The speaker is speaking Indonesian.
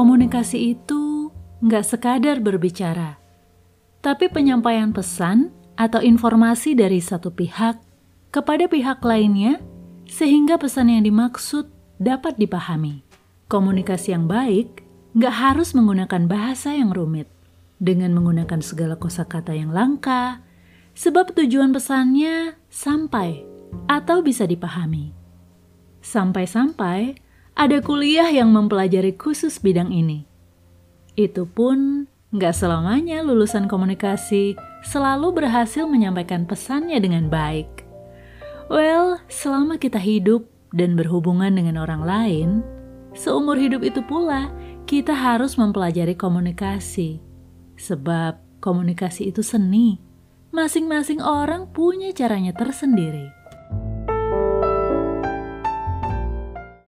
komunikasi itu nggak sekadar berbicara, tapi penyampaian pesan atau informasi dari satu pihak kepada pihak lainnya sehingga pesan yang dimaksud dapat dipahami. Komunikasi yang baik nggak harus menggunakan bahasa yang rumit dengan menggunakan segala kosakata yang langka, sebab tujuan pesannya sampai atau bisa dipahami. Sampai-sampai ada kuliah yang mempelajari khusus bidang ini. Itu pun nggak selamanya lulusan komunikasi selalu berhasil menyampaikan pesannya dengan baik. Well, selama kita hidup dan berhubungan dengan orang lain, seumur hidup itu pula kita harus mempelajari komunikasi. Sebab komunikasi itu seni. Masing-masing orang punya caranya tersendiri.